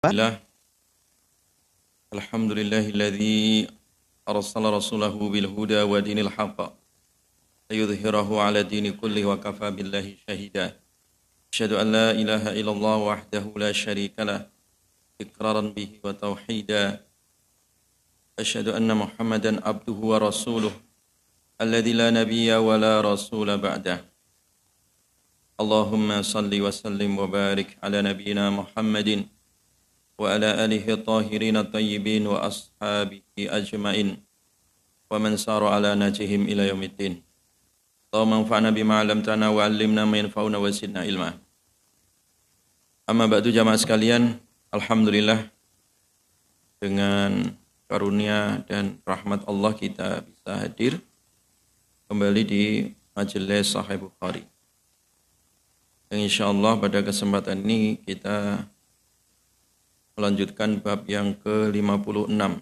الله الحمد لله الذي أرسل رسوله بالهدى ودين الحق ليظهره على الدين كله وكفى بالله شهيدا. أشهد أن لا إله إلا الله وحده لا شريك له إقرارا به وتوحيدا. أشهد أن محمدا عبده ورسوله الذي لا نبي ولا رسول بعده. اللهم صل وسلم وبارك على نبينا محمد وعلى آله الطاهرين الطيبين وأصحابه أجمعين ومن سار على نهجهم إلى يوم الدين اللهم انفعنا بما علمتنا وعلمنا ما ينفعنا وزدنا علما Amma ba'du jamaah sekalian, Alhamdulillah dengan karunia dan rahmat Allah kita bisa hadir kembali di majelis Sahih Bukhari. Dan insya Allah pada kesempatan ini kita melanjutkan bab yang ke-56.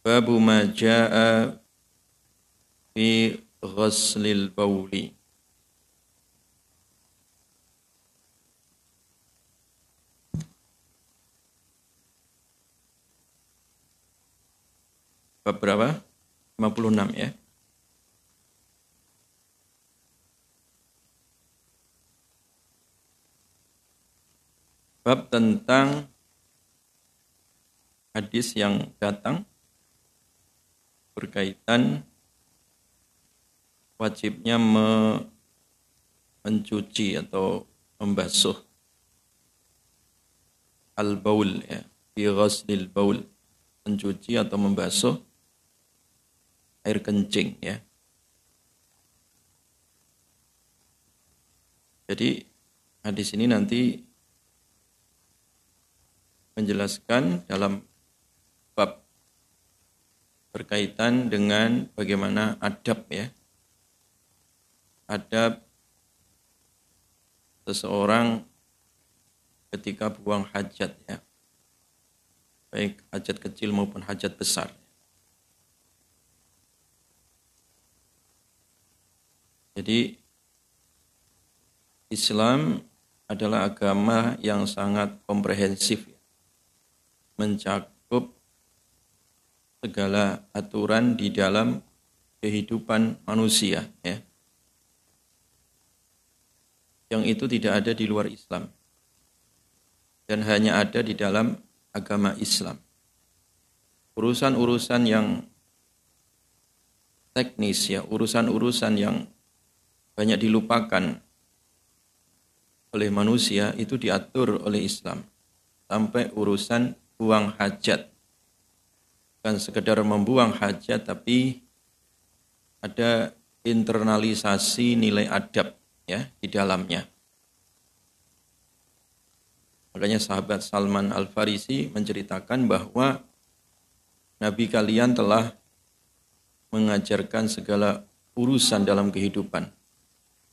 Bab ma jaa fi ghaslil bauli. Bab berapa? 56 ya. Bab tentang hadis yang datang berkaitan wajibnya me mencuci atau membasuh al-baul ya, fi ghaslil baul, mencuci atau membasuh air kencing ya. Jadi hadis ini nanti menjelaskan dalam bab berkaitan dengan bagaimana adab ya. Adab seseorang ketika buang hajat ya. Baik hajat kecil maupun hajat besar. Jadi Islam adalah agama yang sangat komprehensif, mencakup segala aturan di dalam kehidupan manusia, ya. Yang itu tidak ada di luar Islam dan hanya ada di dalam agama Islam. Urusan-urusan yang teknis ya, urusan-urusan yang banyak dilupakan oleh manusia itu diatur oleh Islam sampai urusan buang hajat bukan sekedar membuang hajat tapi ada internalisasi nilai adab ya di dalamnya. Makanya sahabat Salman Al Farisi menceritakan bahwa Nabi kalian telah mengajarkan segala urusan dalam kehidupan.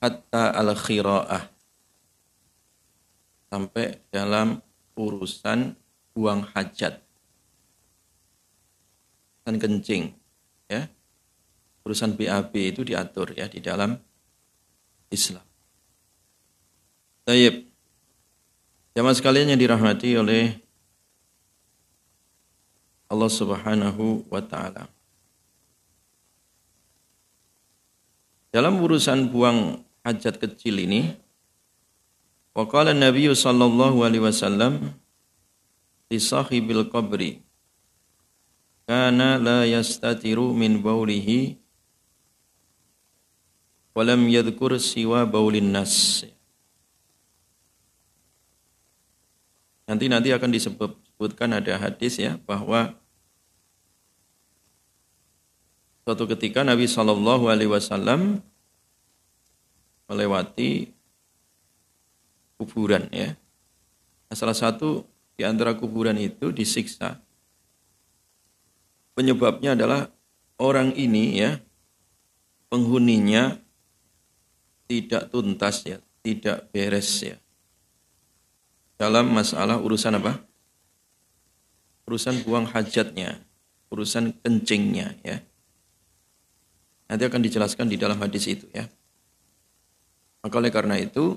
Hatta al khiraah sampai dalam urusan buang hajat dan kencing ya urusan BAB itu diatur ya di dalam Islam. Tayyib. Jamaah sekalian yang dirahmati oleh Allah Subhanahu wa taala. Dalam urusan buang hajat kecil ini Waqala Nabi sallallahu alaihi wasallam li sahibil qabri kana la yastatiru min baulihi walam yadhkur siwa baulin nas Nanti nanti akan disebutkan ada hadis ya bahwa suatu ketika Nabi Shallallahu Alaihi Wasallam melewati kuburan ya. Nah, salah satu di antara kuburan itu disiksa. Penyebabnya adalah orang ini ya penghuninya tidak tuntas ya, tidak beres ya. Dalam masalah urusan apa? Urusan buang hajatnya, urusan kencingnya ya. Nanti akan dijelaskan di dalam hadis itu ya. Maka oleh karena itu,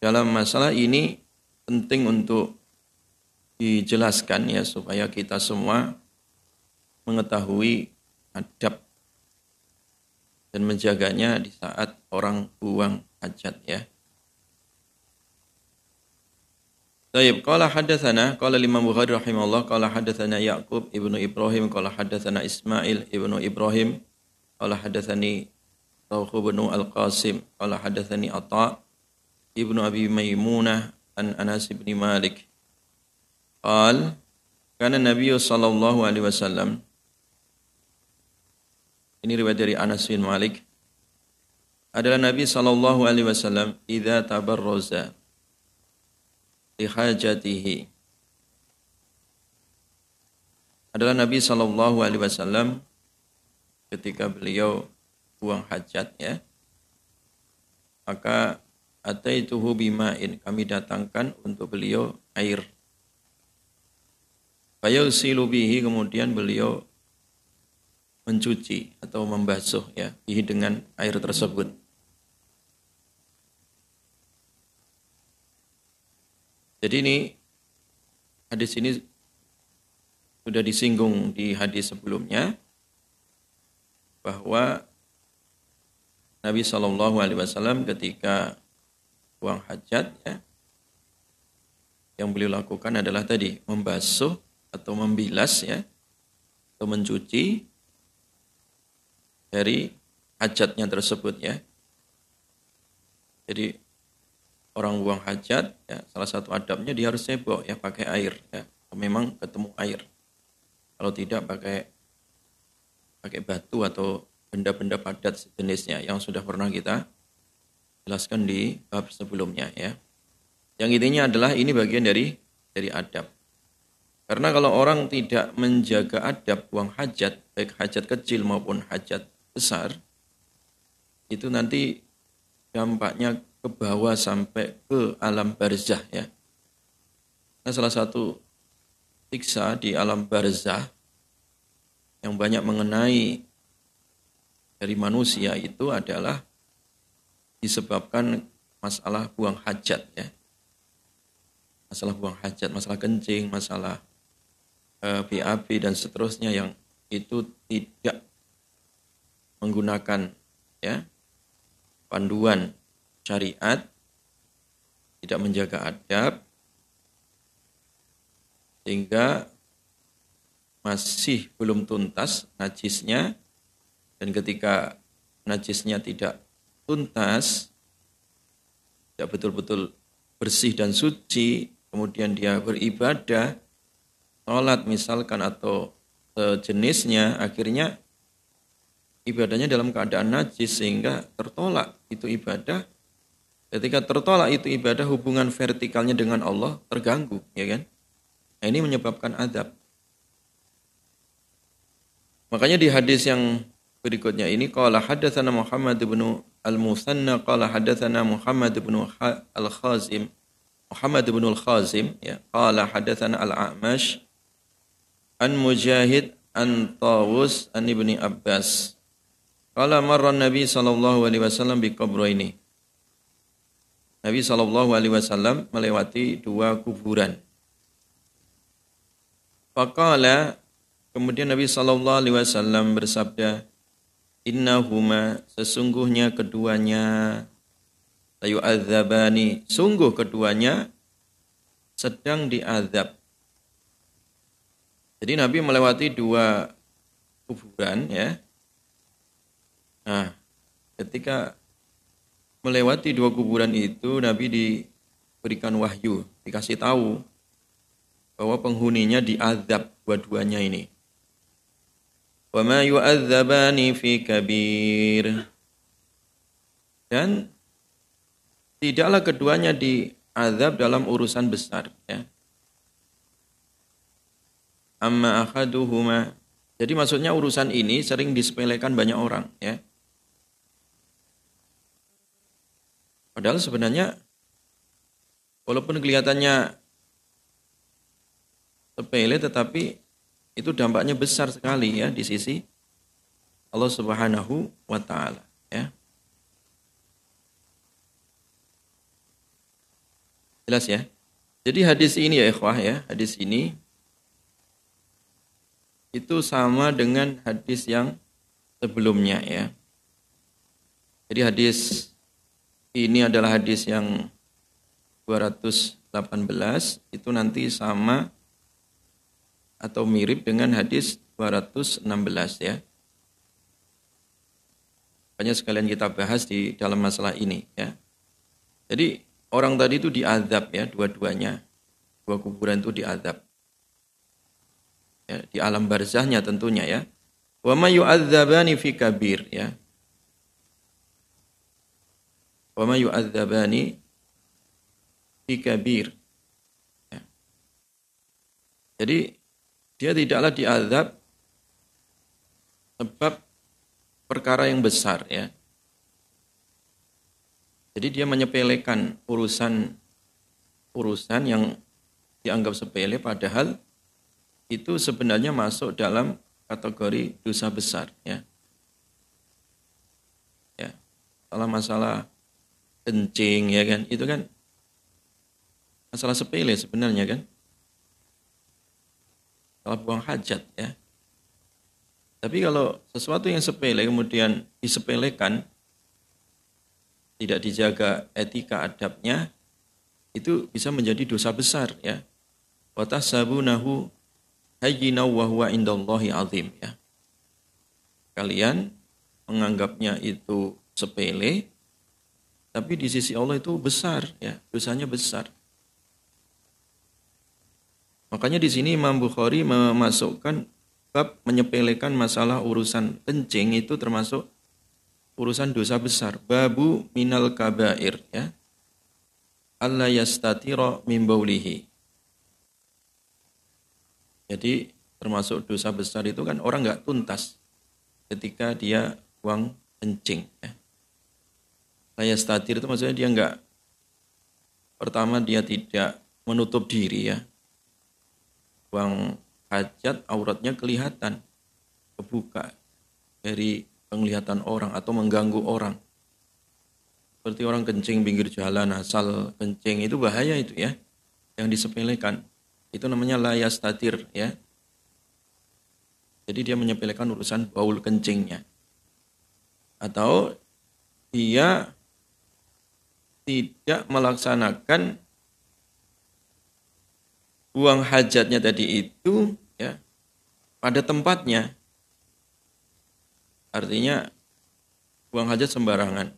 dalam masalah ini penting untuk dijelaskan ya supaya kita semua mengetahui adab dan menjaganya di saat orang buang hajat ya. Taib qala hadatsana qala Imam Bukhari rahimahullah qala hadatsana Yaqub ibnu Ibrahim qala hadatsana Ismail ibnu Ibrahim qala hadatsani Tawkh ibnu Al-Qasim qala hadatsani Atha ibnu Abi Maimunah an Anas bin Malik qal kana Nabi sallallahu alaihi wasallam ini riwayat dari Anas bin Malik. Adalah Nabi sallallahu alaihi wasallam idza tabarraza lihajatihi adalah Nabi Shallallahu Alaihi Wasallam ketika beliau buang hajat ya. Maka ataituhu bima'in kami datangkan untuk beliau air. Fayusilu bihi kemudian beliau mencuci atau membasuh ya bihi dengan air tersebut. Jadi ini hadis ini sudah disinggung di hadis sebelumnya bahwa Nabi Shallallahu Alaihi Wasallam ketika buang hajat ya, yang beliau lakukan adalah tadi membasuh atau membilas ya atau mencuci dari hajatnya tersebut ya. Jadi orang buang hajat, ya, salah satu adabnya dia harus cebok ya pakai air ya. Memang ketemu air. Kalau tidak pakai pakai batu atau benda-benda padat sejenisnya yang sudah pernah kita jelaskan di bab sebelumnya ya. Yang intinya adalah ini bagian dari dari adab. Karena kalau orang tidak menjaga adab buang hajat, baik hajat kecil maupun hajat besar, itu nanti dampaknya ke bawah sampai ke alam barzah ya. Nah, salah satu siksa di alam barzah yang banyak mengenai dari manusia itu adalah disebabkan masalah buang hajat ya. Masalah buang hajat, masalah kencing, masalah eh, BAB dan seterusnya yang itu tidak menggunakan ya panduan syariat, tidak menjaga adab, sehingga masih belum tuntas najisnya, dan ketika najisnya tidak tuntas, tidak betul-betul bersih dan suci, kemudian dia beribadah, sholat misalkan atau sejenisnya, akhirnya ibadahnya dalam keadaan najis sehingga tertolak itu ibadah Ketika tertolak itu ibadah, hubungan vertikalnya dengan Allah terganggu, ya kan? Nah, ini menyebabkan adab. Makanya di hadis yang berikutnya ini qala hadatsana Muhammad bin Al-Musanna qala hadatsana Muhammad bin Al-Khazim Muhammad bin Al-Khazim ya qala hadatsana Al-A'mash an Mujahid an Tawus an Ibni Abbas qala marra Nabi sallallahu alaihi wasallam bi qabraini Nabi Shallallahu Alaihi Wasallam melewati dua kuburan. Fakala kemudian Nabi Shallallahu Alaihi Wasallam bersabda, Innahuma sesungguhnya keduanya layu azabani sungguh keduanya sedang diazab. Jadi Nabi melewati dua kuburan ya. Nah, ketika melewati dua kuburan itu Nabi diberikan wahyu, dikasih tahu bahwa penghuninya diazab dua-duanya ini. Wa yu'adzabani fi kabir. Dan tidaklah keduanya diazab dalam urusan besar ya. Amma akhaduhuma. Jadi maksudnya urusan ini sering disepelekan banyak orang ya. Padahal sebenarnya walaupun kelihatannya sepele tetapi itu dampaknya besar sekali ya di sisi Allah Subhanahu wa taala ya. Jelas ya? Jadi hadis ini ya ikhwah ya, hadis ini itu sama dengan hadis yang sebelumnya ya. Jadi hadis ini adalah hadis yang 218 itu nanti sama atau mirip dengan hadis 216 ya. Makanya sekalian kita bahas di dalam masalah ini ya. Jadi orang tadi itu diadab ya dua-duanya. Dua kuburan itu diadab. Ya, di alam barzahnya tentunya ya. Wa ma yu'adzabani fi kabir ya. Wa ma yu'adzabani fi kabir. Ya. Jadi dia tidaklah diazab sebab perkara yang besar ya. Jadi dia menyepelekan urusan urusan yang dianggap sepele padahal itu sebenarnya masuk dalam kategori dosa besar ya. Ya. Salah masalah kencing ya kan, itu kan masalah sepele sebenarnya kan. Salah buang hajat ya. Tapi kalau sesuatu yang sepele kemudian disepelekan tidak dijaga etika adabnya, itu bisa menjadi dosa besar ya. Wa tahsabunahu hayyina wa huwa indallahi azim ya. Kalian menganggapnya itu sepele tapi di sisi Allah itu besar ya, dosanya besar. Makanya di sini Imam Bukhari memasukkan bab menyepelekan masalah urusan kencing itu termasuk urusan dosa besar. Babu minal kabair ya. Allah yastatira min baulihi. Jadi termasuk dosa besar itu kan orang nggak tuntas ketika dia buang kencing. Ya. Saya statir itu maksudnya dia nggak pertama dia tidak menutup diri ya. Buang hajat auratnya kelihatan kebuka dari penglihatan orang atau mengganggu orang. Seperti orang kencing pinggir jalan, asal kencing itu bahaya itu ya. Yang disepelekan. Itu namanya layas tatir ya. Jadi dia menyepelekan urusan baul kencingnya. Atau dia tidak melaksanakan buang hajatnya tadi itu ya pada tempatnya Artinya buang hajat sembarangan.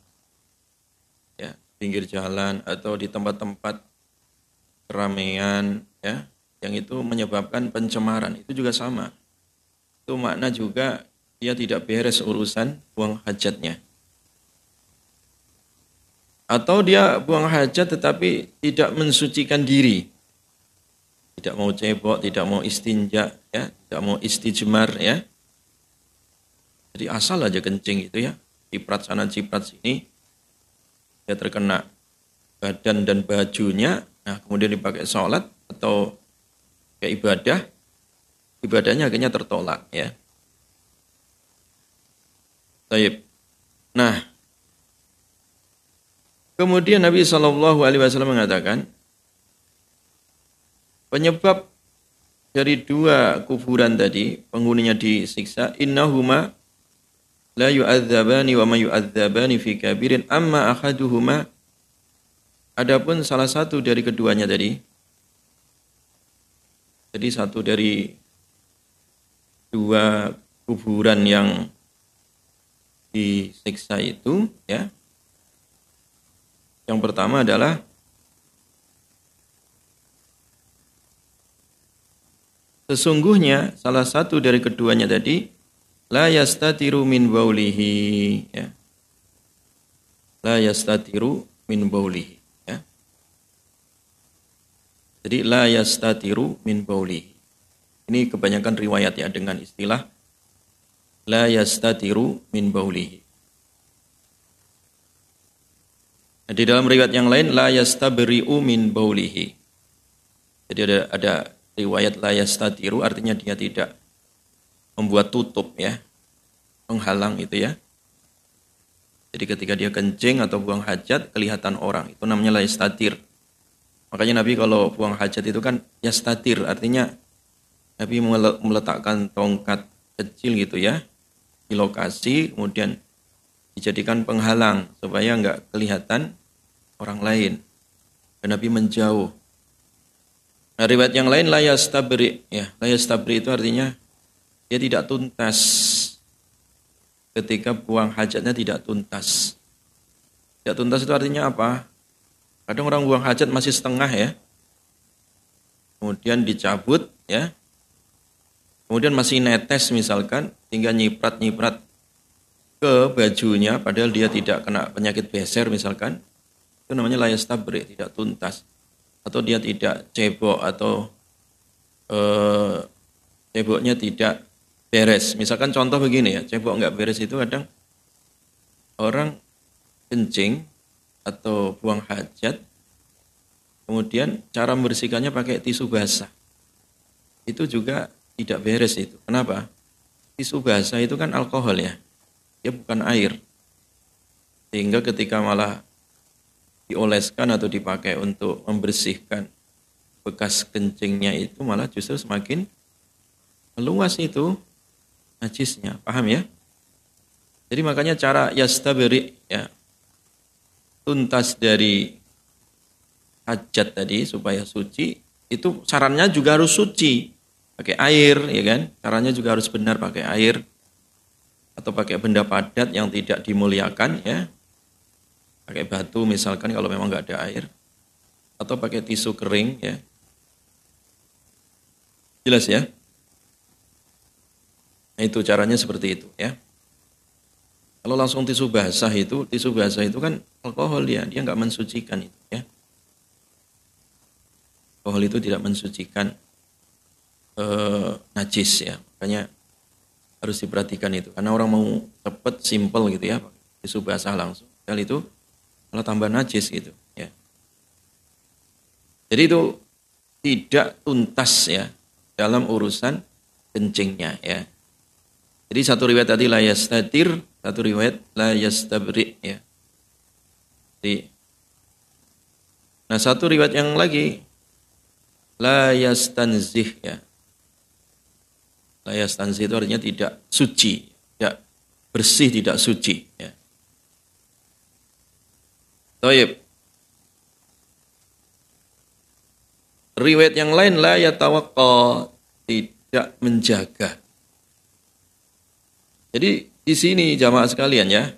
Ya, pinggir jalan atau di tempat-tempat keramaian ya, yang itu menyebabkan pencemaran. Itu juga sama. Itu makna juga dia tidak beres urusan buang hajatnya. Atau dia buang hajat tetapi tidak mensucikan diri. Tidak mau cebok, tidak mau istinja, ya, tidak mau istijmar, ya jadi asal aja kencing itu ya, ciprat sana ciprat sini, dia terkena badan dan bajunya, nah kemudian dipakai sholat atau kayak ibadah, ibadahnya akhirnya tertolak ya. Taib. Nah, kemudian Nabi Shallallahu Alaihi Wasallam mengatakan penyebab dari dua kuburan tadi penghuninya disiksa innahuma la yu'adzabani wa ma yu'adzabani fi kabirin amma ahaduhuma. Adapun salah satu dari keduanya tadi jadi satu dari dua kuburan yang disiksa itu ya yang pertama adalah sesungguhnya salah satu dari keduanya tadi la yastatiru min baulihi ya. La yastatiru min baulihi ya. Jadi la yastatiru min baulihi. Ini kebanyakan riwayat ya dengan istilah la yastatiru min baulihi. Nah, di dalam riwayat yang lain la yastabri'u min baulihi. Jadi ada ada riwayat la yastatiru artinya dia tidak membuat tutup ya, menghalang itu ya. Jadi ketika dia kencing atau buang hajat kelihatan orang, itu namanya laistatir. Makanya Nabi kalau buang hajat itu kan yastatir, artinya Nabi meletakkan tongkat kecil gitu ya di lokasi, kemudian dijadikan penghalang supaya nggak kelihatan orang lain. Dan Nabi menjauh. Nah, riwayat yang lain layas tabri, ya layas tabri itu artinya dia tidak tuntas ketika buang hajatnya tidak tuntas. Tidak tuntas itu artinya apa? Kadang orang buang hajat masih setengah ya. Kemudian dicabut ya. Kemudian masih netes misalkan, tinggal nyiprat-nyiprat ke bajunya padahal dia tidak kena penyakit beser misalkan. Itu namanya layas tabrik, tidak tuntas. Atau dia tidak cebok atau eh, ceboknya tidak beres. Misalkan contoh begini ya, cebok nggak beres itu kadang orang kencing atau buang hajat, kemudian cara membersihkannya pakai tisu basah. Itu juga tidak beres itu. Kenapa? Tisu basah itu kan alkohol ya, dia bukan air. Sehingga ketika malah dioleskan atau dipakai untuk membersihkan bekas kencingnya itu malah justru semakin meluas itu najisnya. Paham ya? Jadi makanya cara yastabiri ya tuntas dari hajat tadi supaya suci itu sarannya juga harus suci pakai air ya kan caranya juga harus benar pakai air atau pakai benda padat yang tidak dimuliakan ya pakai batu misalkan kalau memang nggak ada air. Atau pakai tisu kering ya. Jelas ya? Nah, itu caranya seperti itu ya. Kalau langsung tisu basah itu, tisu basah itu kan alkohol dia, dia nggak mensucikan itu ya. Alkohol itu tidak mensucikan eh, najis ya, makanya harus diperhatikan itu. Karena orang mau cepet, simple gitu ya, tisu basah langsung. Kali itu malah tambah najis gitu ya. Jadi itu tidak tuntas ya dalam urusan kencingnya ya. Jadi satu riwayat tadi la yastatir satu riwayat la yastabri ya. Jadi, nah satu riwayat yang lagi la yastanzih ya. La yastanzih itu artinya tidak suci, tidak bersih, tidak suci ya. Taib. Riwayat yang lain la yatawakka tidak menjaga. Jadi di sini jamaah sekalian ya,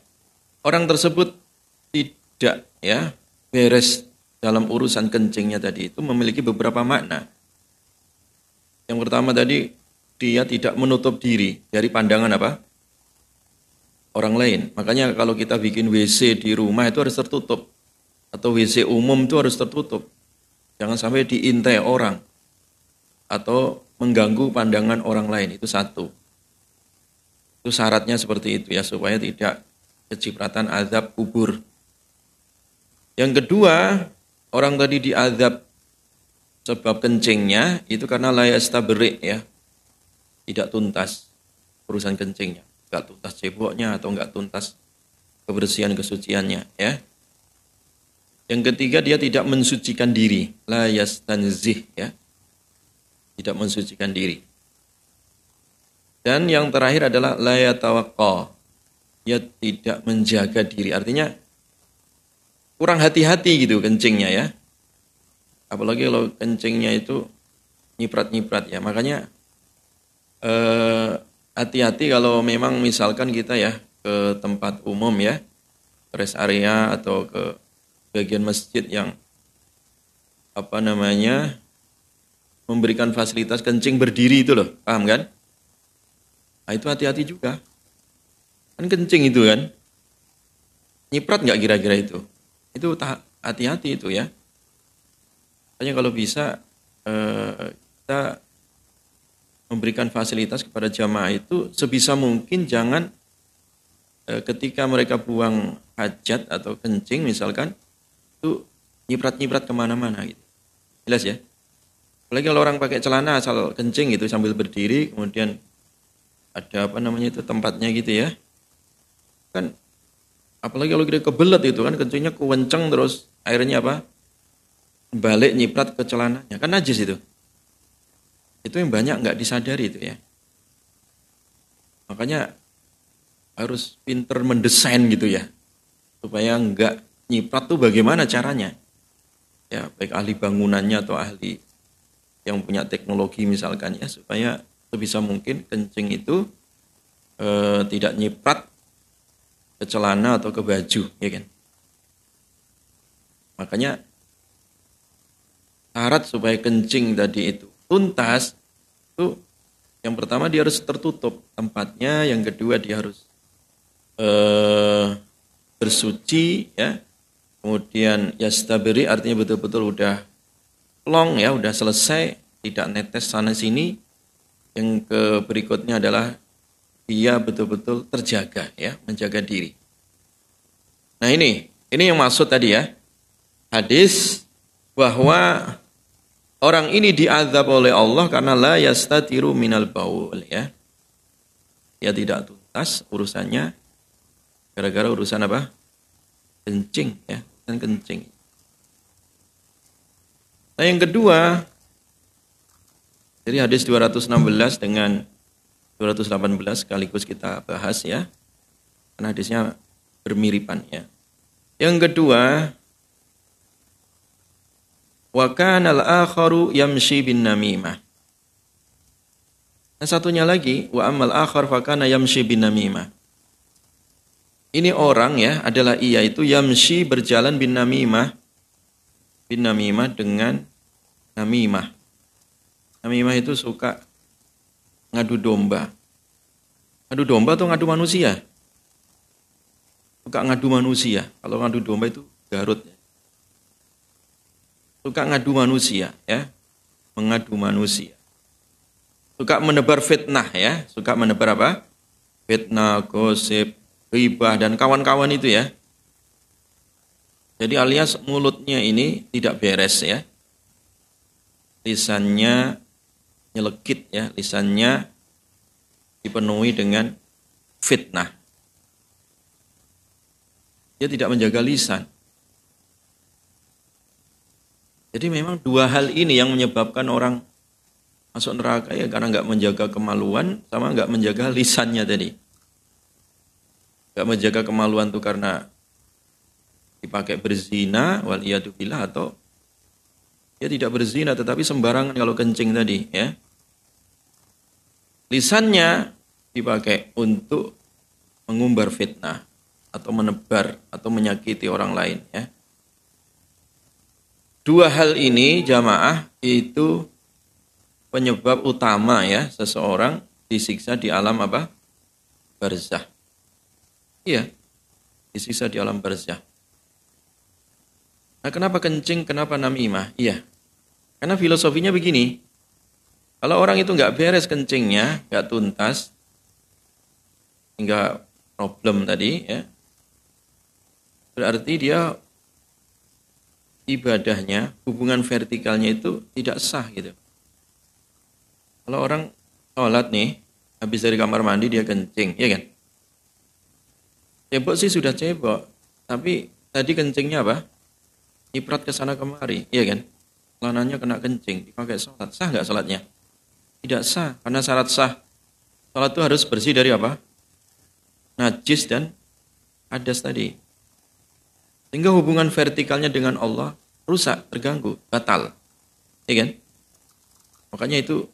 orang tersebut tidak ya beres dalam urusan kencingnya tadi itu memiliki beberapa makna. Yang pertama tadi dia tidak menutup diri dari pandangan apa? Orang lain. Makanya kalau kita bikin WC di rumah itu harus tertutup. Atau WC umum itu harus tertutup. Jangan sampai diintai orang. Atau mengganggu pandangan orang lain. Itu satu. Itu syaratnya seperti itu ya supaya tidak kecipratan azab kubur. Yang kedua, orang tadi diazab sebab kencingnya itu karena layas tabrik ya. Tidak tuntas urusan kencingnya. Enggak tuntas ceboknya atau enggak tuntas kebersihan kesuciannya ya. Yang ketiga dia tidak mensucikan diri, layas tanzih ya. Tidak mensucikan diri. Dan yang terakhir adalah layatawakka. Dia tidak menjaga diri. Artinya kurang hati-hati gitu kencingnya ya. Apalagi kalau kencingnya itu nyiprat-nyiprat ya. Makanya eh, hati-hati kalau memang misalkan kita ya ke tempat umum ya, rest area atau ke bagian masjid yang apa namanya memberikan fasilitas kencing berdiri itu loh, paham kan? Nah, itu hati-hati juga. Kan kencing itu kan. Nyiprat nggak kira-kira itu? Itu hati-hati itu ya. Hanya kalau bisa eh, kita memberikan fasilitas kepada jamaah itu sebisa mungkin jangan eh, ketika mereka buang hajat atau kencing misalkan itu nyiprat-nyiprat ke mana-mana gitu. Jelas ya? Apalagi kalau orang pakai celana asal kencing gitu sambil berdiri kemudian ada apa namanya itu tempatnya gitu ya kan apalagi kalau kita kebelet itu kan kencingnya kewenceng terus airnya apa balik nyiprat ke celananya. Kan najis itu. Itu yang banyak nggak disadari itu ya. Makanya harus pinter mendesain gitu ya. Supaya nggak nyiprat tuh bagaimana caranya. Ya, baik ahli bangunannya atau ahli yang punya teknologi misalkan ya. Supaya sebisa mungkin kencing itu eh, tidak nyiprat ke celana atau ke baju ya kan. Makanya syarat supaya kencing tadi itu tuntas itu yang pertama dia harus tertutup tempatnya, yang kedua dia harus eh, bersuci ya. Kemudian ya stabiri artinya betul-betul udah long ya, udah selesai, tidak netes sana sini. Yang ke berikutnya adalah dia betul-betul terjaga ya, menjaga diri. Nah ini, ini yang maksud tadi ya. Hadis bahwa orang ini diazab oleh Allah karena la yastatiru minal baul ya. Dia tidak tuntas urusannya gara-gara urusan apa? Kencing ya, dan kencing. Nah yang kedua, jadi hadis 216 dengan 218 sekaligus kita bahas ya. Karena hadisnya bermiripan ya. Yang kedua, Wa kana al-akharu yamshi bin namimah. Dan satunya lagi, wa amal akhar fa kana yamshi bin namimah. Ini orang ya, adalah ia itu yamshi berjalan bin namimah. Bin namimah dengan namimah. Namimah itu suka ngadu domba. Ngadu domba atau ngadu manusia? Suka ngadu manusia. Kalau ngadu domba itu garut. Suka ngadu manusia ya mengadu manusia suka menebar fitnah ya suka menebar apa fitnah gosip ribah dan kawan-kawan itu ya. Jadi alias mulutnya ini tidak beres ya. Lisannya nyelekit ya. Lisannya dipenuhi dengan fitnah. Dia tidak menjaga lisan. Jadi memang dua hal ini yang menyebabkan orang masuk neraka ya karena nggak menjaga kemaluan sama nggak menjaga lisannya tadi. Nggak menjaga kemaluan tuh karena dipakai berzina wal billah atau dia tidak berzina tetapi sembarangan kalau kencing tadi ya. Lisannya dipakai untuk mengumbar fitnah atau menebar atau menyakiti orang lain ya. Dua hal ini jamaah itu penyebab utama ya seseorang disiksa di alam apa? Barzah. Iya, disiksa di alam barzah. Nah kenapa kencing, kenapa namimah? Iya, karena filosofinya begini. Kalau orang itu nggak beres kencingnya, nggak tuntas, hingga problem tadi ya, berarti dia ibadahnya, hubungan vertikalnya itu tidak sah gitu. Kalau orang sholat nih, habis dari kamar mandi dia kencing, ya kan? Cebok sih sudah cebok, tapi tadi kencingnya apa? Nyiprat ke sana kemari, ya kan? Celananya kena kencing, dipakai sholat. Sah nggak sholatnya? Tidak sah, karena syarat sah. Sholat itu harus bersih dari apa? Najis dan hadas tadi. Sehingga hubungan vertikalnya dengan Allah rusak, terganggu, batal. Ya kan? Makanya itu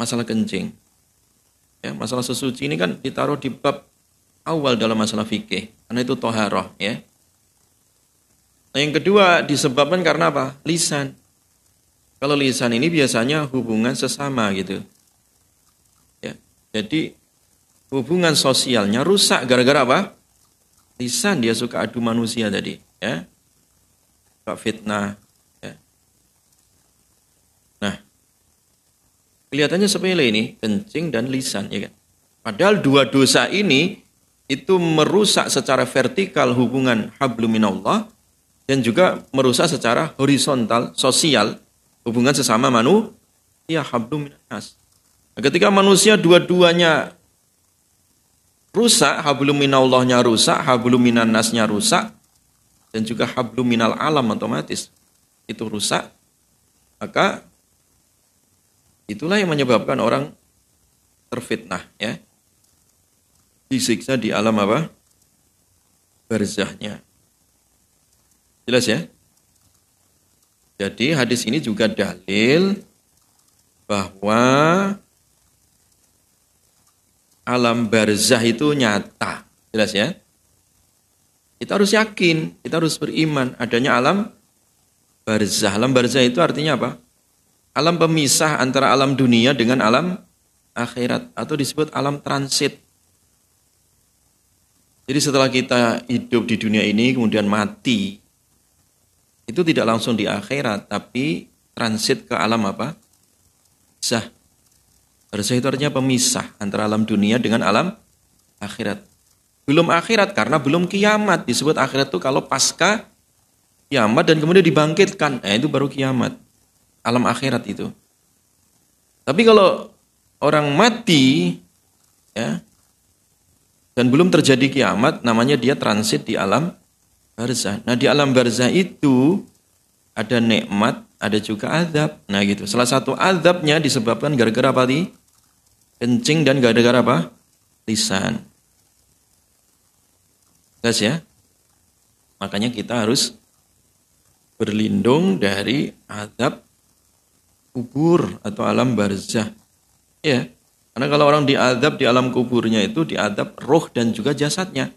masalah kencing. Ya, masalah sesuci ini kan ditaruh di bab awal dalam masalah fikih. Karena itu toharoh. Ya. Nah yang kedua disebabkan karena apa? Lisan. Kalau lisan ini biasanya hubungan sesama gitu. Ya. Jadi hubungan sosialnya rusak gara-gara apa? lisan dia suka adu manusia tadi, ya. Suka fitnah, ya. Nah, kelihatannya sepele ini, kencing dan lisan, ya kan. Padahal dua dosa ini itu merusak secara vertikal hubungan habluminallah dan juga merusak secara horizontal sosial hubungan sesama manusia habluminas. Nah, ketika manusia dua-duanya rusak, hablum rusak, hablum rusak, dan juga hablum alam otomatis. itu rusak, maka itulah yang menyebabkan orang terfitnah ya. Disiksa di alam apa? Barzahnya. Jelas ya? Jadi hadis ini juga dalil bahwa alam barzah itu nyata. Jelas ya? Kita harus yakin, kita harus beriman adanya alam barzah. Alam barzah itu artinya apa? Alam pemisah antara alam dunia dengan alam akhirat atau disebut alam transit. Jadi setelah kita hidup di dunia ini kemudian mati, itu tidak langsung di akhirat, tapi transit ke alam apa? Zah. Barzah itu artinya pemisah antara alam dunia dengan alam akhirat. Belum akhirat karena belum kiamat. Disebut akhirat itu kalau pasca kiamat dan kemudian dibangkitkan. Nah, itu baru kiamat. Alam akhirat itu. Tapi kalau orang mati ya dan belum terjadi kiamat namanya dia transit di alam barzah. Nah, di alam barzah itu ada nikmat, ada juga azab. Nah, gitu. Salah satu azabnya disebabkan gara-gara apa tadi? Kencing dan gara-gara apa? Lisan. Jelas ya? Makanya kita harus berlindung dari azab kubur atau alam barzah. Ya, karena kalau orang diadab di alam kuburnya itu diadab roh dan juga jasadnya.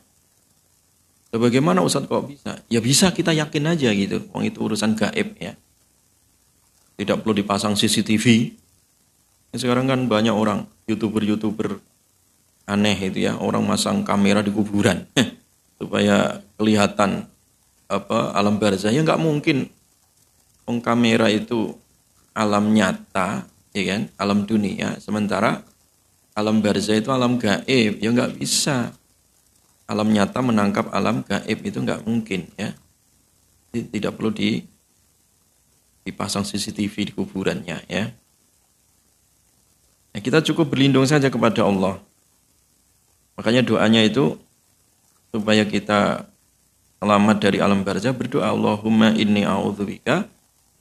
Bagaimana Ustaz kok bisa? Ya bisa kita yakin aja gitu. Wong itu urusan gaib ya. Tidak perlu dipasang CCTV. Sekarang kan banyak orang youtuber-youtuber aneh itu ya, orang masang kamera di kuburan supaya kelihatan apa alam barzah ya nggak mungkin Wong kamera itu alam nyata ya kan alam dunia sementara alam barzah itu alam gaib ya nggak bisa alam nyata menangkap alam gaib itu nggak mungkin ya. Tidak perlu di dipasang CCTV di kuburannya ya. Nah, kita cukup berlindung saja kepada Allah. Makanya doanya itu supaya kita selamat dari alam barzah berdoa Allahumma inni a'udzubika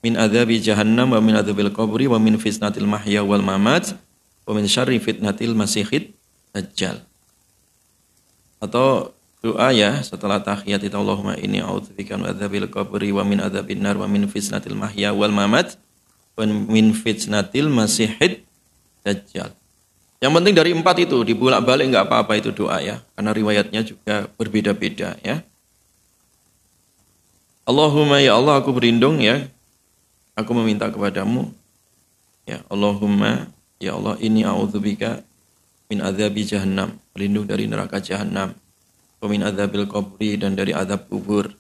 min adzabi jahannam wa min adzabil qabri wa min fitnatil mahya wal mamat wa min syarri fitnatil masihid dajjal atau doa ya setelah tahiyat itu Allahumma inni a'udzubika min adzabil qabri wa min adzabin nar wa min fitnatil mahya wal mamat wa min fitnatil masihid dajjal. Yang penting dari empat itu dibulak-balik nggak apa-apa itu doa ya karena riwayatnya juga berbeda-beda ya. Allahumma ya Allah aku berlindung ya. Aku meminta kepadamu ya Allahumma ya Allah ini a'udzubika min adzabi jahannam, berlindung dari neraka jahannam, wa min adzabil qabri dan dari azab kubur,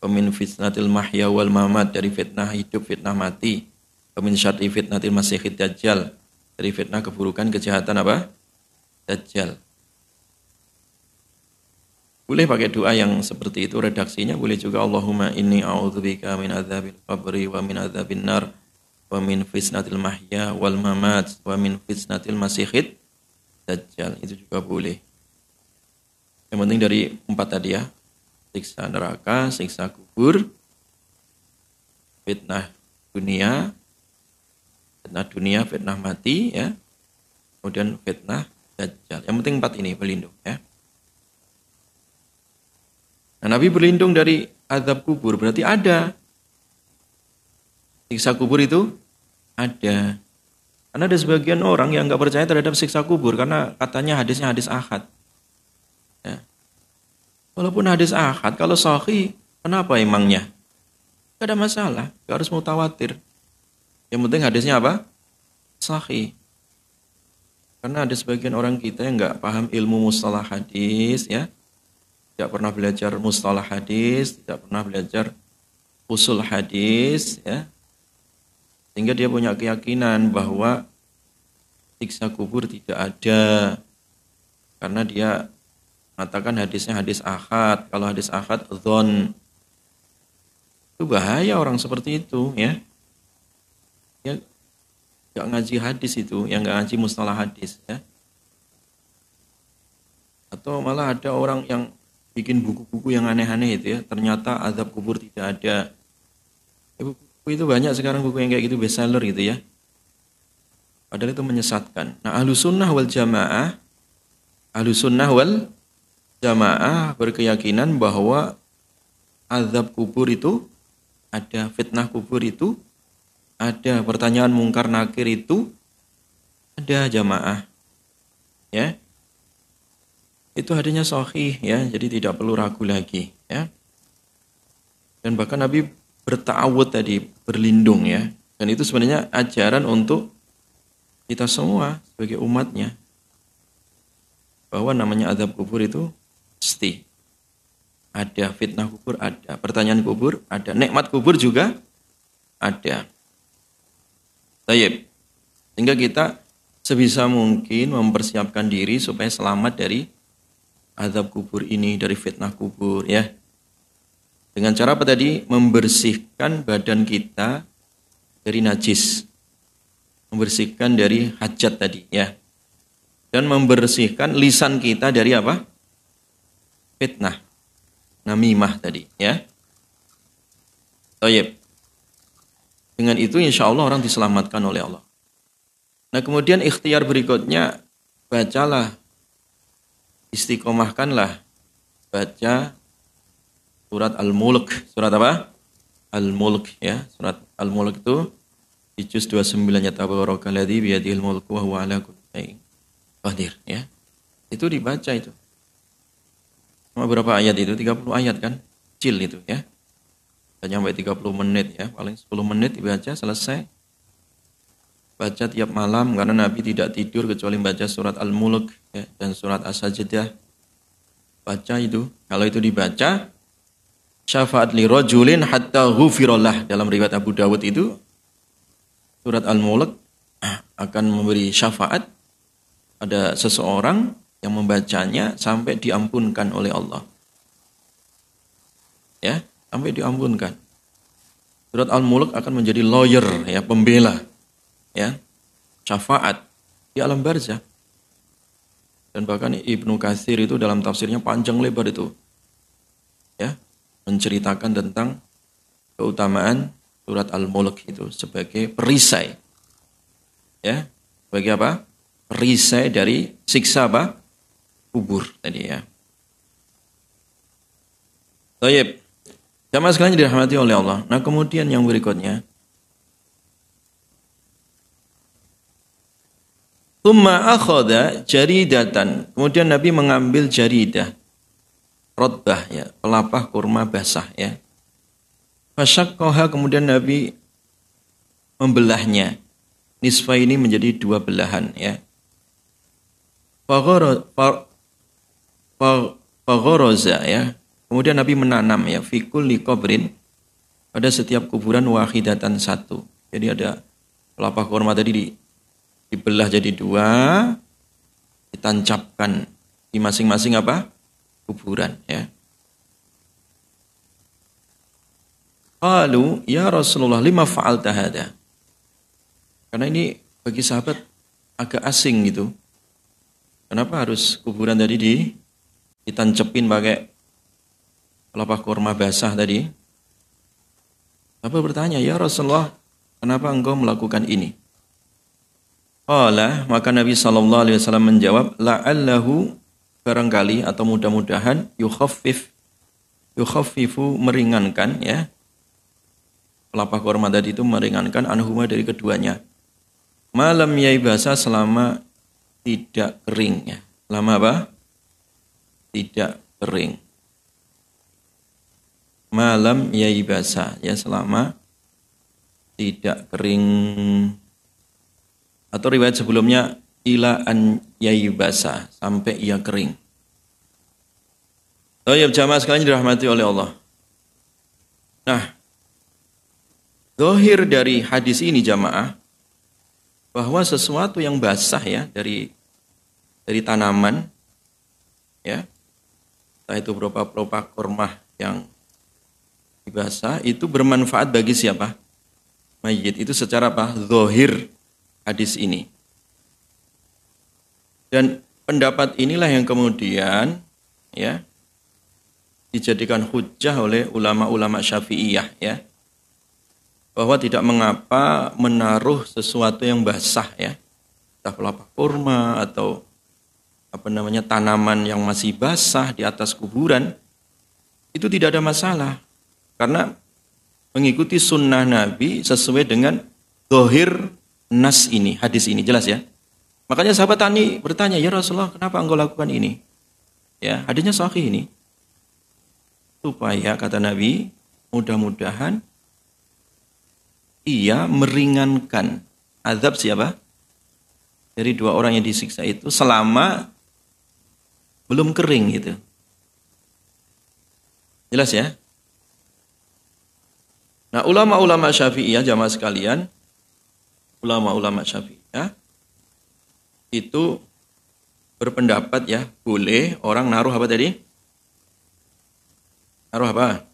wa min fitnatil mahya wal mamat dari fitnah hidup, fitnah mati, wa min syarri fitnatil masihid dajjal dari fitnah keburukan kejahatan apa? Dajjal. Boleh pakai doa yang seperti itu redaksinya, boleh juga Allahumma inni a'udzubika min adzabil qabri wa min adzabin nar wa min fitnatil mahya wal mamat wa min fitnatil masihid Dajjal itu juga boleh. Yang penting dari empat tadi ya, siksa neraka, siksa kubur, fitnah dunia, fitnah dunia, fitnah mati ya, kemudian fitnah Dajjal. Yang penting empat ini berlindung ya. Nah, Nabi berlindung dari azab kubur berarti ada. Siksa kubur itu ada. Karena ada sebagian orang yang nggak percaya terhadap siksa kubur karena katanya hadisnya hadis ahad. Ya. Walaupun hadis ahad, kalau sahih, kenapa emangnya? Gak ada masalah, gak harus mutawatir. Yang penting hadisnya apa? Sahih. Karena ada sebagian orang kita yang nggak paham ilmu mustalah hadis, ya, tidak pernah belajar mustalah hadis, tidak pernah belajar usul hadis, ya, sehingga dia punya keyakinan bahwa siksa kubur tidak ada. Karena dia mengatakan hadisnya hadis ahad. Kalau hadis ahad, zon. Itu bahaya orang seperti itu ya. Ya gak ngaji hadis itu, yang gak ngaji mustalah hadis ya. Atau malah ada orang yang bikin buku-buku yang aneh-aneh itu ya, ternyata azab kubur tidak ada. Itu banyak sekarang buku yang kayak gitu bestseller gitu ya. Padahal itu menyesatkan. Nah, ahlu sunnah wal jamaah, ahlu sunnah wal jamaah berkeyakinan bahwa azab kubur itu ada, fitnah kubur itu ada, pertanyaan mungkar nakir itu ada jamaah. Ya. Itu hadisnya sahih ya, jadi tidak perlu ragu lagi ya. Dan bahkan Nabi bertawud tadi, berlindung ya. Dan itu sebenarnya ajaran untuk kita semua sebagai umatnya. Bahwa namanya azab kubur itu pasti ada fitnah kubur ada. Pertanyaan kubur ada. Nikmat kubur juga ada. Tayyip. sehingga kita sebisa mungkin mempersiapkan diri supaya selamat dari azab kubur ini dari fitnah kubur ya dengan cara apa tadi membersihkan badan kita dari najis membersihkan dari hajat tadi ya. Dan membersihkan lisan kita dari apa? Fitnah. Namimah tadi ya. Tayyib. Dengan itu insya Allah orang diselamatkan oleh Allah. Nah kemudian ikhtiar berikutnya bacalah istiqomahkanlah baca surat Al-Mulk. Surat apa? Al-Mulk ya. Surat Al-Mulk itu di juz 29 ya tabarakalladzi biyadihil mulku wa huwa ala kulli qadir ya. Itu dibaca itu. Cuma berapa ayat itu? 30 ayat kan? Kecil itu ya. Dan sampai 30 menit ya, paling 10 menit dibaca selesai. Baca tiap malam karena Nabi tidak tidur kecuali baca surat Al-Mulk ya, dan surat As-Sajdah. Baca itu. Kalau itu dibaca syafaat li rajulin hatta ghufirallah dalam riwayat Abu Dawud itu surat Al-Mulk akan memberi syafaat ada seseorang yang membacanya sampai diampunkan oleh Allah. Ya, sampai diampunkan. Surat Al-Mulk akan menjadi lawyer ya, pembela ya, syafaat di alam barzah. Dan bahkan Ibnu Katsir itu dalam tafsirnya panjang lebar itu. Menceritakan tentang keutamaan surat Al-Mulk itu sebagai perisai. Ya, sebagai apa? Perisai dari siksa apa? Kubur tadi ya. Baik. Jamaah sekalian dirahmati oleh Allah. Nah, kemudian yang berikutnya Tumma akhada jaridatan. Kemudian Nabi mengambil jaridah. Rotbah ya, pelapah kurma basah ya. Fasyakkoha kemudian Nabi membelahnya. Nisfa ini menjadi dua belahan ya. Fagoroza ya. Kemudian Nabi menanam ya fikul likobrin pada setiap kuburan wahidatan satu. Jadi ada kelapa kurma tadi di, dibelah jadi dua, ditancapkan di masing-masing apa? Kuburan ya. Qalu ya Rasulullah lima fa'al tahada. Karena ini bagi sahabat agak asing gitu. Kenapa harus kuburan tadi di ditancepin pakai kelapa kurma basah tadi? Apa bertanya, ya Rasulullah, kenapa engkau melakukan ini? Qala, maka Nabi Shallallahu Alaihi Wasallam menjawab, barangkali atau mudah-mudahan yukhaffif yukhaffifu meringankan ya kelapa kurma tadi itu meringankan anhuma dari keduanya. Malam yai basah selama tidak kering ya. Lama apa? Tidak kering. Malam yai basah ya selama tidak kering. Atau riwayat sebelumnya ila an yai basah sampai ia kering. Oh ya jamaah sekalian dirahmati oleh Allah. Nah, Dohir dari hadis ini jamaah bahwa sesuatu yang basah ya dari dari tanaman ya entah itu berupa berupa kurma yang dibasah itu bermanfaat bagi siapa? Mayit itu secara apa? Zohir hadis ini. Dan pendapat inilah yang kemudian ya dijadikan hujah oleh ulama-ulama Syafi'iyah ya. Bahwa tidak mengapa menaruh sesuatu yang basah ya, entah pelapa kurma atau apa namanya tanaman yang masih basah di atas kuburan itu tidak ada masalah. Karena mengikuti sunnah Nabi sesuai dengan dohir nas ini hadis ini. Jelas ya makanya sahabat Tani bertanya ya Rasulullah kenapa engkau lakukan ini ya hadisnya sahih ini supaya kata Nabi mudah-mudahan ia meringankan azab siapa dari dua orang yang disiksa itu selama belum kering gitu. Jelas ya? Nah, ulama-ulama Syafi'iyah jamaah sekalian, ulama-ulama Syafi'iyah itu berpendapat ya, boleh orang naruh apa tadi? Naruh apa?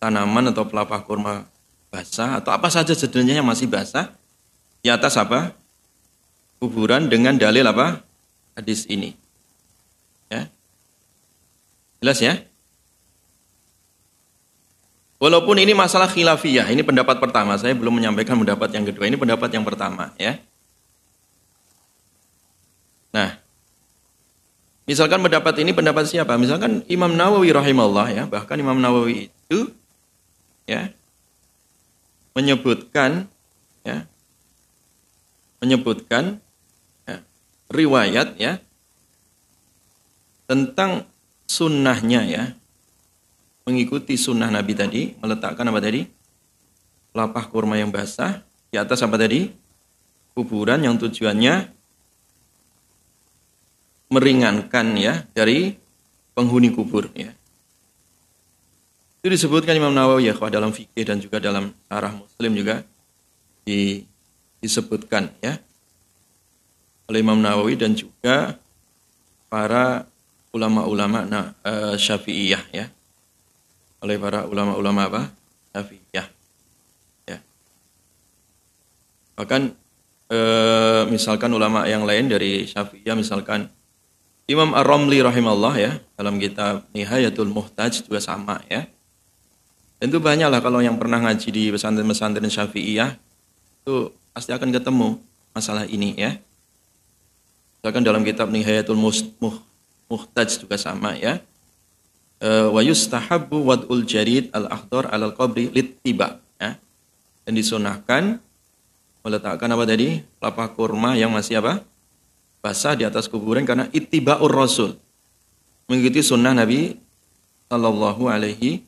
Tanaman atau pelapa kurma basah atau apa saja sebenarnya yang masih basah di atas apa? Kuburan dengan dalil apa? Hadis ini. Ya. Jelas ya? Walaupun ini masalah khilafiyah, ini pendapat pertama. Saya belum menyampaikan pendapat yang kedua. Ini pendapat yang pertama, ya. Nah, misalkan pendapat ini pendapat siapa? Misalkan Imam Nawawi rahimahullah ya, bahkan Imam Nawawi itu ya menyebutkan ya menyebutkan ya, riwayat ya tentang sunnahnya ya mengikuti sunnah Nabi tadi meletakkan apa tadi lapah kurma yang basah di atas apa tadi kuburan yang tujuannya meringankan ya dari penghuni kubur ya itu disebutkan Imam Nawawi ya dalam fikih dan juga dalam arah Muslim juga di, disebutkan ya oleh Imam Nawawi dan juga para ulama-ulama nah, uh, Syafi'iyah ya. Oleh para ulama-ulama apa? Syafi'iyah. Ya. Bahkan uh, misalkan ulama yang lain dari Syafi'iyah misalkan Imam Ar-Ramli rahimahullah ya dalam kitab Nihayatul Muhtaj juga sama ya. Tentu banyaklah kalau yang pernah ngaji di pesantren-pesantren Syafi'iyah itu pasti akan ketemu masalah ini ya. Misalkan dalam kitab Nihayatul Muh muhtaj juga sama ya. Eh, wa yustahabbu wad'ul jarid al-akhdar al qabri littiba ya. Dan disunahkan meletakkan apa tadi? Kelapa kurma yang masih apa? Basah di atas kuburan karena ittiba'ur rasul. Mengikuti sunnah Nabi sallallahu alaihi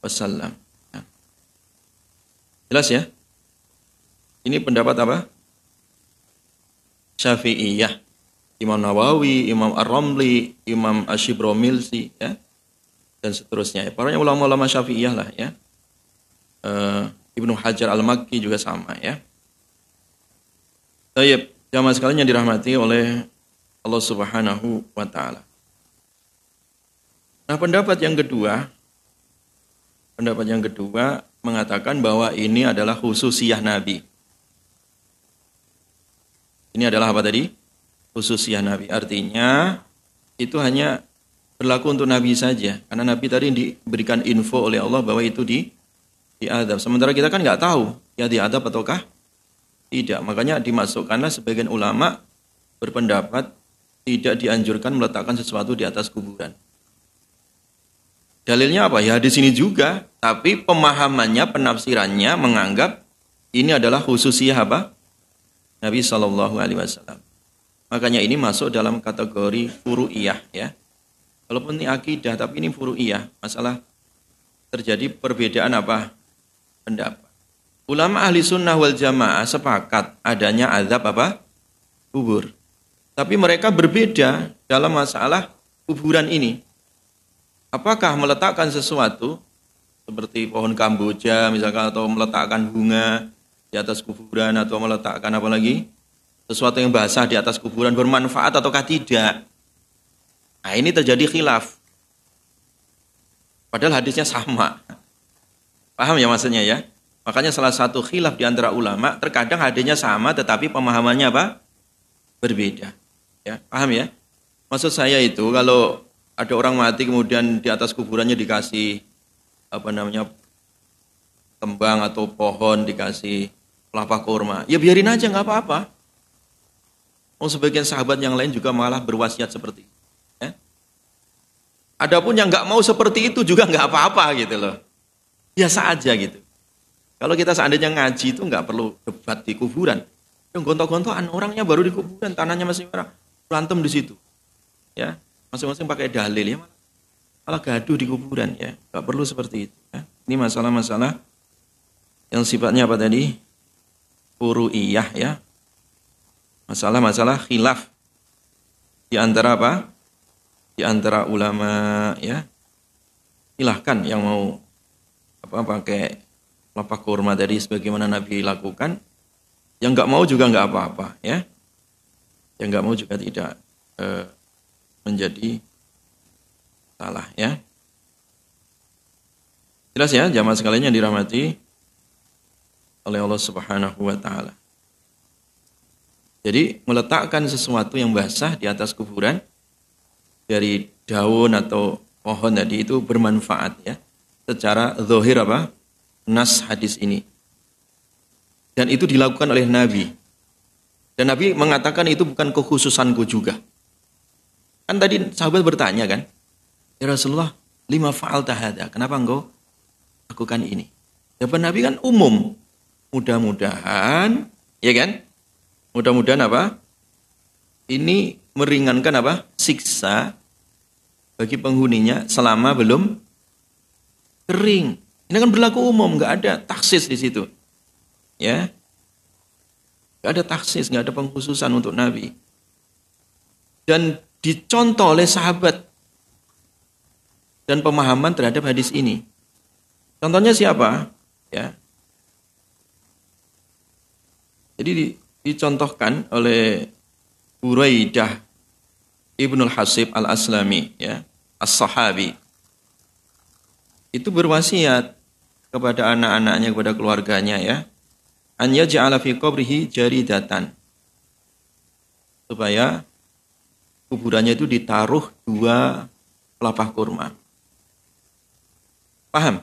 wasallam. Ya. Jelas ya? Ini pendapat apa? Syafi'iyah. Imam Nawawi, Imam Ar-Ramli, Imam Ashibromilsi, ya, dan seterusnya. Para ulama-ulama Syafi'iyah lah ya. Uh, Ibnu Hajar Al-Makki juga sama ya. Tayyib, jamaah sekalian yang dirahmati oleh Allah Subhanahu wa taala. Nah, pendapat yang kedua pendapat yang kedua mengatakan bahwa ini adalah khususiyah Nabi. Ini adalah apa tadi? khususnya Nabi. Artinya itu hanya berlaku untuk Nabi saja. Karena Nabi tadi diberikan info oleh Allah bahwa itu di diadab. Sementara kita kan nggak tahu ya diadab ataukah tidak. Makanya dimasukkanlah sebagian ulama berpendapat tidak dianjurkan meletakkan sesuatu di atas kuburan. Dalilnya apa? Ya di sini juga, tapi pemahamannya, penafsirannya menganggap ini adalah khususiyah apa? Nabi Shallallahu Alaihi Wasallam. Makanya ini masuk dalam kategori furu'iyah ya. Walaupun ini akidah tapi ini furu'iyah. Masalah terjadi perbedaan apa? Pendapat. Ulama ahli sunnah wal jamaah sepakat adanya azab apa? Kubur. Tapi mereka berbeda dalam masalah kuburan ini. Apakah meletakkan sesuatu seperti pohon kamboja misalkan atau meletakkan bunga di atas kuburan atau meletakkan apa lagi? sesuatu yang basah di atas kuburan bermanfaat ataukah tidak. Nah ini terjadi khilaf. Padahal hadisnya sama. Paham ya maksudnya ya? Makanya salah satu khilaf di antara ulama, terkadang hadisnya sama tetapi pemahamannya apa? Berbeda. Ya, paham ya? Maksud saya itu kalau ada orang mati kemudian di atas kuburannya dikasih apa namanya kembang atau pohon dikasih kelapa kurma, ya biarin aja nggak apa-apa. Oh sebagian sahabat yang lain juga malah berwasiat seperti itu. Ya. Adapun yang nggak mau seperti itu juga nggak apa-apa gitu loh. Biasa aja gitu. Kalau kita seandainya ngaji itu nggak perlu debat di kuburan. Yang gontok-gontokan orangnya baru di kuburan, tanahnya masih merah, berantem di situ. Ya, masing-masing pakai dalil ya malah gaduh di kuburan ya. Nggak perlu seperti itu. Ya. Ini masalah-masalah yang sifatnya apa tadi? Furu'iyah ya, masalah-masalah khilaf di antara apa? Di antara ulama ya. Silahkan yang mau apa pakai kelapa kurma tadi sebagaimana Nabi lakukan. Yang nggak mau juga nggak apa-apa ya. Yang nggak mau juga tidak eh, menjadi salah ya. Jelas ya jamaah sekalian yang dirahmati oleh Allah Subhanahu wa taala. Jadi meletakkan sesuatu yang basah di atas kuburan dari daun atau pohon tadi itu bermanfaat ya. Secara zahir apa? Nas hadis ini. Dan itu dilakukan oleh Nabi. Dan Nabi mengatakan itu bukan kekhususanku juga. Kan tadi sahabat bertanya kan, Ya Rasulullah, lima faal tahada, kenapa engkau lakukan ini? Jawaban Nabi kan umum. Mudah-mudahan, ya kan? Mudah-mudahan apa? Ini meringankan apa? Siksa bagi penghuninya selama belum kering. Ini kan berlaku umum, nggak ada taksis di situ. Ya, nggak ada taksis, nggak ada pengkhususan untuk Nabi. Dan dicontoh oleh sahabat dan pemahaman terhadap hadis ini. Contohnya siapa? Ya. Jadi dicontohkan oleh Buraidah Ibnul Hasib Al-Aslami ya, As-Sahabi. Itu berwasiat kepada anak-anaknya, kepada keluarganya ya. An yaj'ala fi qabrihi jaridatan. Supaya kuburannya itu ditaruh dua pelapah kurma. Paham?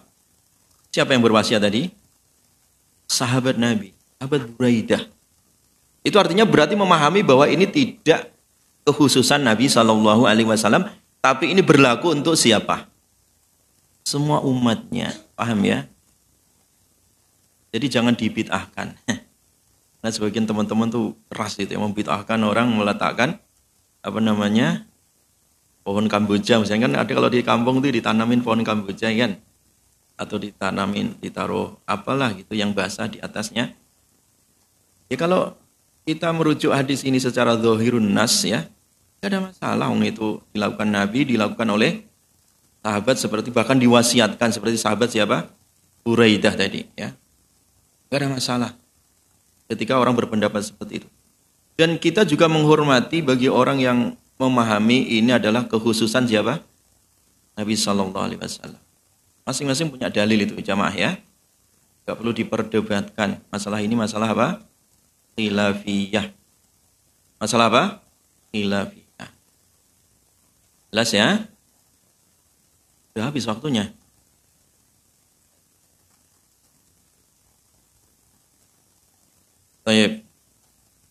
Siapa yang berwasiat tadi? Sahabat Nabi, sahabat Buraidah itu artinya berarti memahami bahwa ini tidak kekhususan Nabi Shallallahu Alaihi Wasallam, tapi ini berlaku untuk siapa? Semua umatnya, paham ya? Jadi jangan dibid'ahkan. Nah sebagian teman-teman tuh keras itu yang membid'ahkan orang meletakkan apa namanya pohon kamboja misalnya kan ada kalau di kampung tuh ditanamin pohon kamboja kan atau ditanamin ditaruh apalah gitu yang basah di atasnya ya kalau kita merujuk hadis ini secara zohirun nas ya, tidak ada masalah. Wong itu dilakukan Nabi, dilakukan oleh sahabat seperti bahkan diwasiatkan seperti sahabat siapa? Uraidah tadi ya. Tidak ada masalah ketika orang berpendapat seperti itu. Dan kita juga menghormati bagi orang yang memahami ini adalah kekhususan siapa? Nabi Shallallahu Alaihi Wasallam. Masing-masing punya dalil itu jamaah ya. Gak perlu diperdebatkan. Masalah ini masalah apa? khilafiyah. Masalah apa? Khilafiyah. Jelas ya? Sudah habis waktunya. Baik.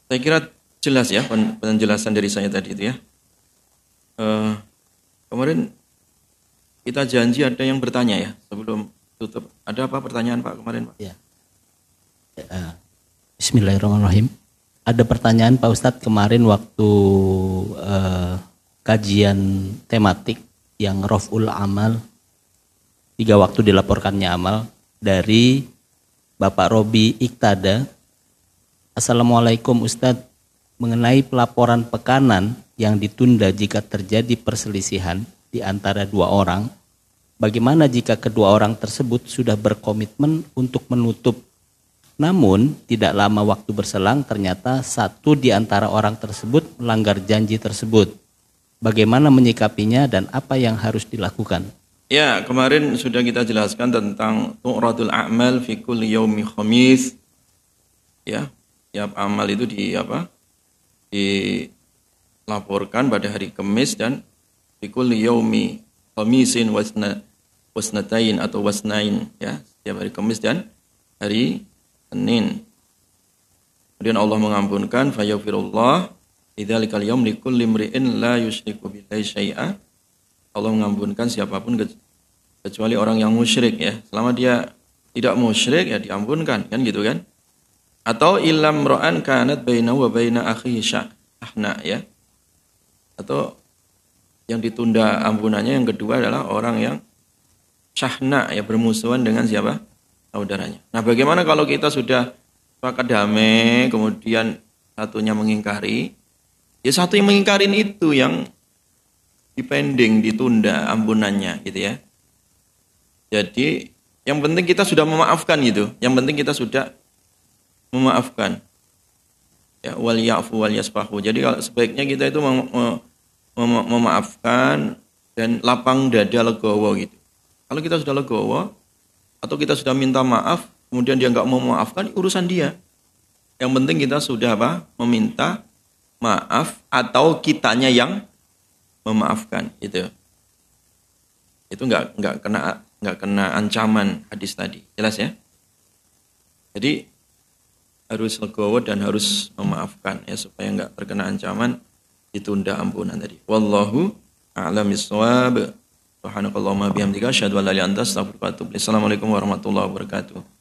Saya kira jelas ya penjelasan dari saya tadi itu ya. Uh, kemarin kita janji ada yang bertanya ya sebelum tutup. Ada apa pertanyaan Pak kemarin Pak? Ya. Uh, Bismillahirrahmanirrahim. Ada pertanyaan Pak Ustadz kemarin waktu uh, kajian tematik yang Roful Amal tiga waktu dilaporkannya amal dari Bapak Robi Iktada. Assalamualaikum Ustadz mengenai pelaporan pekanan yang ditunda jika terjadi perselisihan di antara dua orang. Bagaimana jika kedua orang tersebut sudah berkomitmen untuk menutup namun, tidak lama waktu berselang ternyata satu di antara orang tersebut melanggar janji tersebut. Bagaimana menyikapinya dan apa yang harus dilakukan? Ya, kemarin sudah kita jelaskan tentang tu'radul a'mal fi kulli yaumi khamis. Ya, tiap amal itu di apa? dilaporkan pada hari Kamis dan fi kulli yaumi khamisin wasna wasnatain atau wasnain ya, setiap hari Kamis dan hari Senin. Kemudian Allah mengampunkan fayaghfirullah idzalikal yaum likulli imri'in la yusyriku billahi syai'a. Allah mengampunkan siapa pun kecuali orang yang musyrik ya. Selama dia tidak musyrik ya diampunkan kan gitu kan. Atau ilam ra'an kanat baina wa baina akhihi syahna ya. Atau yang ditunda ampunannya yang kedua adalah orang yang syahna ya bermusuhan dengan siapa? saudaranya. Nah, bagaimana kalau kita sudah sepakat damai, kemudian satunya mengingkari, ya satu yang mengingkarin itu yang dipending, ditunda ampunannya gitu ya. Jadi yang penting kita sudah memaafkan gitu. Yang penting kita sudah memaafkan. Ya, wal ya'fu wal yasfahu. Jadi kalau sebaiknya kita itu mem mem mem memaafkan dan lapang dada legowo gitu. Kalau kita sudah legowo atau kita sudah minta maaf, kemudian dia nggak mau memaafkan, urusan dia. Yang penting kita sudah apa? Meminta maaf atau kitanya yang memaafkan itu. Itu nggak nggak kena nggak kena ancaman hadis tadi. Jelas ya? Jadi harus legowo dan harus memaafkan ya supaya nggak terkena ancaman ditunda ampunan tadi. Wallahu a'lam bishawab. Subhanakallahumma bihamdika asyhadu an la ilaha illa anta astaghfiruka wa atubu Assalamualaikum warahmatullahi wabarakatuh.